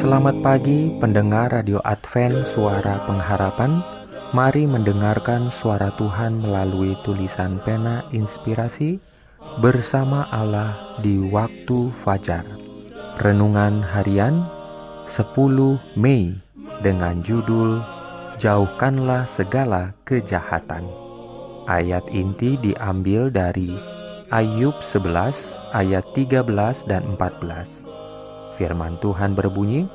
Selamat pagi pendengar Radio Advent Suara Pengharapan. Mari mendengarkan suara Tuhan melalui tulisan pena inspirasi Bersama Allah di waktu fajar. Renungan harian 10 Mei dengan judul Jauhkanlah segala kejahatan. Ayat inti diambil dari Ayub 11 ayat 13 dan 14 Firman Tuhan berbunyi,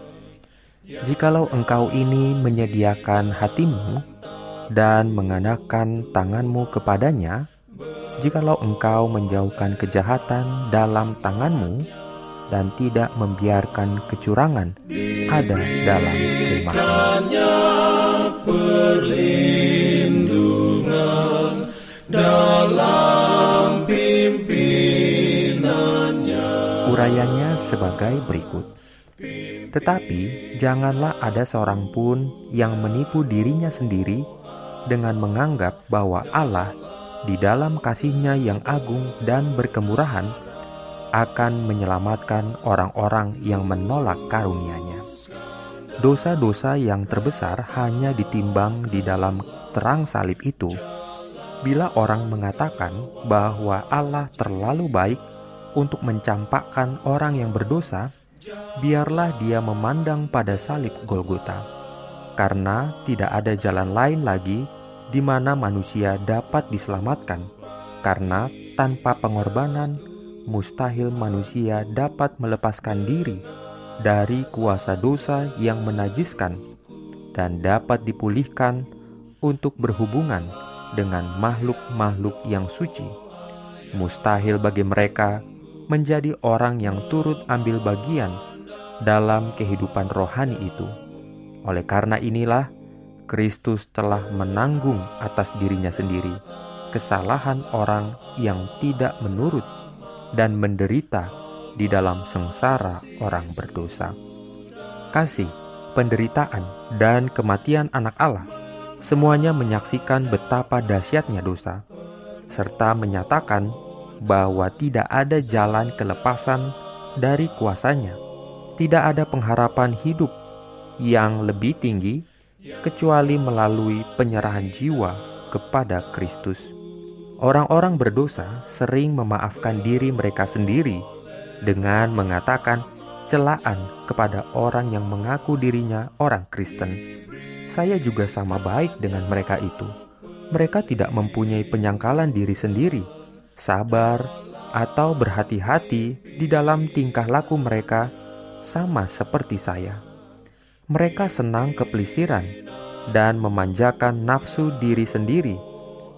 "Jikalau engkau ini menyediakan hatimu dan menganakan tanganmu kepadanya, jikalau engkau menjauhkan kejahatan dalam tanganmu dan tidak membiarkan kecurangan ada dalam kemahmu." dalam Urayanya sebagai berikut. Tetapi janganlah ada seorang pun yang menipu dirinya sendiri dengan menganggap bahwa Allah di dalam kasihnya yang agung dan berkemurahan akan menyelamatkan orang-orang yang menolak karunia-Nya. Dosa-dosa yang terbesar hanya ditimbang di dalam terang salib itu. Bila orang mengatakan bahwa Allah terlalu baik untuk mencampakkan orang yang berdosa, biarlah dia memandang pada salib Golgota, karena tidak ada jalan lain lagi di mana manusia dapat diselamatkan, karena tanpa pengorbanan mustahil manusia dapat melepaskan diri dari kuasa dosa yang menajiskan dan dapat dipulihkan untuk berhubungan dengan makhluk-makhluk yang suci. Mustahil bagi mereka menjadi orang yang turut ambil bagian dalam kehidupan rohani itu. Oleh karena inilah, Kristus telah menanggung atas dirinya sendiri kesalahan orang yang tidak menurut dan menderita di dalam sengsara orang berdosa. Kasih, penderitaan, dan kematian anak Allah semuanya menyaksikan betapa dahsyatnya dosa, serta menyatakan bahwa tidak ada jalan kelepasan dari kuasanya. Tidak ada pengharapan hidup yang lebih tinggi kecuali melalui penyerahan jiwa kepada Kristus. Orang-orang berdosa sering memaafkan diri mereka sendiri dengan mengatakan celaan kepada orang yang mengaku dirinya orang Kristen. Saya juga sama baik dengan mereka itu. Mereka tidak mempunyai penyangkalan diri sendiri sabar, atau berhati-hati di dalam tingkah laku mereka sama seperti saya. Mereka senang kepelisiran dan memanjakan nafsu diri sendiri,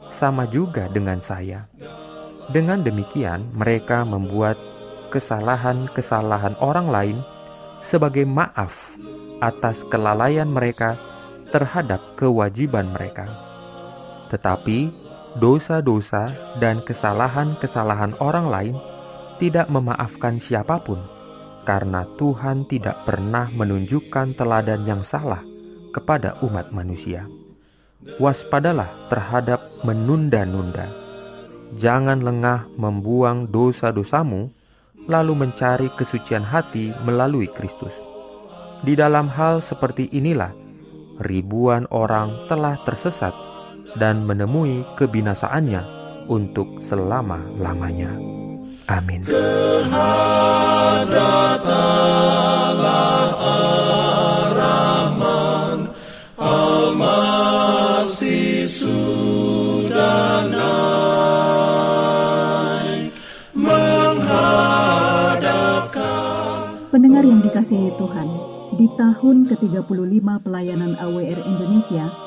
sama juga dengan saya. Dengan demikian, mereka membuat kesalahan-kesalahan orang lain sebagai maaf atas kelalaian mereka terhadap kewajiban mereka. Tetapi dosa-dosa dan kesalahan-kesalahan orang lain tidak memaafkan siapa pun, karena Tuhan tidak pernah menunjukkan teladan yang salah kepada umat manusia. Waspadalah terhadap menunda-nunda. Jangan lengah membuang dosa-dosamu, lalu mencari kesucian hati melalui Kristus. Di dalam hal seperti inilah, ribuan orang telah tersesat dan menemui kebinasaannya untuk selama-lamanya. Amin. Pendengar yang dikasihi Tuhan, di tahun ke-35 pelayanan AWR Indonesia,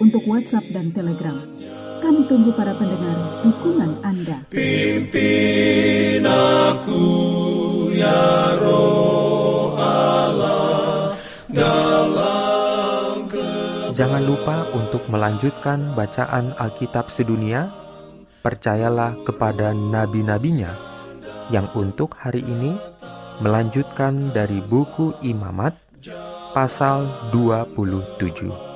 untuk WhatsApp dan Telegram. Kami tunggu para pendengar dukungan Anda. Pimpin aku ya roh Allah dalam Jangan lupa untuk melanjutkan bacaan Alkitab sedunia. Percayalah kepada nabi-nabinya yang untuk hari ini melanjutkan dari buku Imamat pasal 27.